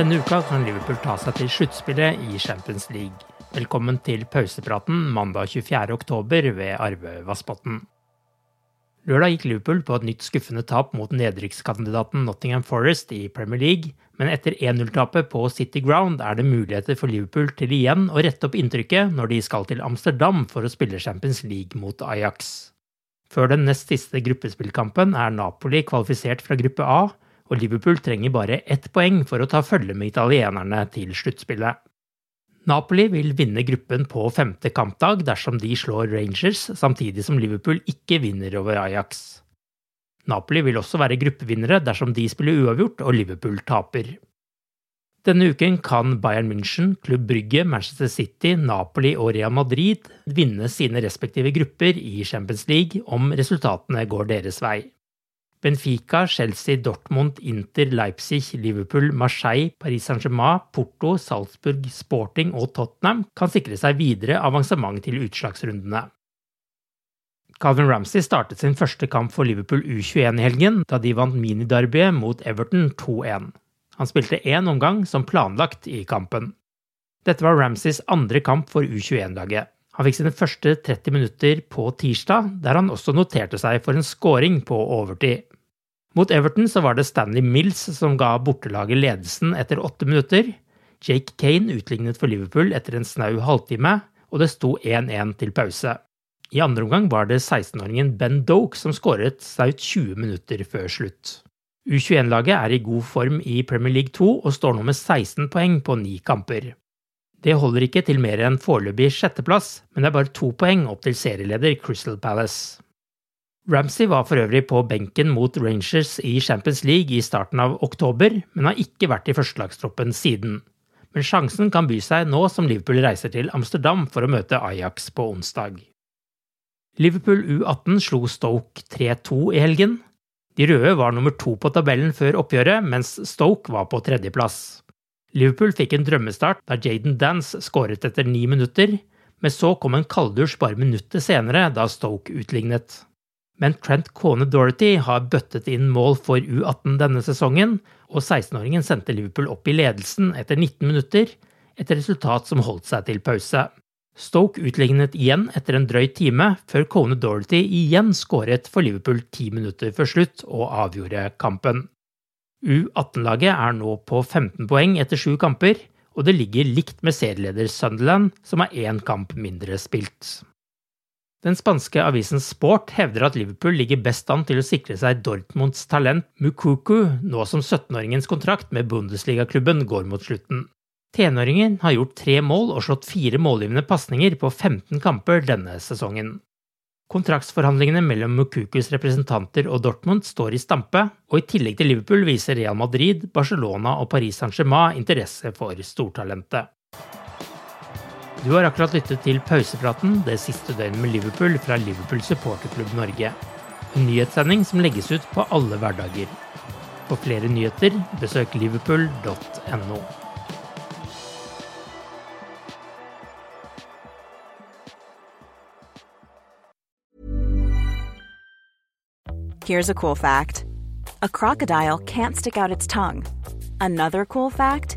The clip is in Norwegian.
Denne uka kan Liverpool ta seg til sluttspillet i Champions League. Velkommen til pausepraten mandag 24. oktober ved Arve Vassbotn. Lørdag gikk Liverpool på et nytt skuffende tap mot nedrykkskandidaten Nottingham Forest i Premier League, men etter 1-0-tapet på City Ground er det muligheter for Liverpool til igjen å rette opp inntrykket når de skal til Amsterdam for å spille Champions League mot Ajax. Før den nest siste gruppespillkampen er Napoli kvalifisert fra gruppe A, og Liverpool trenger bare ett poeng for å ta følge med italienerne til sluttspillet. Napoli vil vinne gruppen på femte kampdag dersom de slår Rangers, samtidig som Liverpool ikke vinner over Ajax. Napoli vil også være gruppevinnere dersom de spiller uavgjort og Liverpool taper. Denne uken kan Bayern München, Klubb Brygge, Manchester City, Napoli og Real Madrid vinne sine respektive grupper i Champions League om resultatene går deres vei. Benfica, Chelsea, Dortmund, Inter, Leipzig, Liverpool, Marseille, Paris Saint-Germain, Porto, Salzburg, Sporting og Tottenham kan sikre seg videre avansement til utslagsrundene. Calvin Ramsey startet sin første kamp for Liverpool U21 i helgen, da de vant miniderbyet mot Everton 2-1. Han spilte én omgang som planlagt i kampen. Dette var Ramsays andre kamp for U21-laget. Han fikk sine første 30 minutter på tirsdag, der han også noterte seg for en scoring på overtid. Mot Everton så var det Stanley Mills som ga bortelaget ledelsen etter åtte minutter. Jake Kane utlignet for Liverpool etter en snau halvtime, og det sto 1-1 til pause. I andre omgang var det 16-åringen Ben Doke som skåret snaut 20 minutter før slutt. U21-laget er i god form i Premier League 2 og står nå med 16 poeng på ni kamper. Det holder ikke til mer enn foreløpig sjetteplass, men det er bare to poeng opp til serieleder Crystal Palace. Ramsey var for øvrig på benken mot Rangers i Champions League i starten av oktober, men har ikke vært i førstelagstroppen siden. Men sjansen kan by seg nå som Liverpool reiser til Amsterdam for å møte Ajax på onsdag. Liverpool U18 slo Stoke 3-2 i helgen. De røde var nummer to på tabellen før oppgjøret, mens Stoke var på tredjeplass. Liverpool fikk en drømmestart da Jaden Dance skåret etter ni minutter, men så kom en kalddusj bare minuttet senere, da Stoke utlignet men Trent Kone Dorothy har bøttet inn mål for U18 denne sesongen, og 16-åringen sendte Liverpool opp i ledelsen etter 19 minutter, et resultat som holdt seg til pause. Stoke utlignet igjen etter en drøy time, før Kone Dorothy igjen skåret for Liverpool ti minutter før slutt og avgjorde kampen. U18-laget er nå på 15 poeng etter sju kamper, og det ligger likt med serieleder Sunderland, som har én kamp mindre spilt. Den spanske avisen Sport hevder at Liverpool ligger best an til å sikre seg Dortmunds talent Mukuku, nå som 17-åringens kontrakt med Bundesliga-klubben går mot slutten. Tenåringen har gjort tre mål og slått fire målgivende pasninger på 15 kamper denne sesongen. Kontraktsforhandlingene mellom Mukukus representanter og Dortmund står i stampe, og i tillegg til Liverpool viser Real Madrid, Barcelona og Paris Saint-Germain interesse for stortalentet. Du har akkurat lyttet til pausepraten det siste døgnet med Liverpool fra Liverpool supporterklubb Norge. En nyhetssending som legges ut på alle hverdager. For flere nyheter, besøk liverpool.no. Here's a cool fact a crocodile can't stick out its tongue. Another cool fact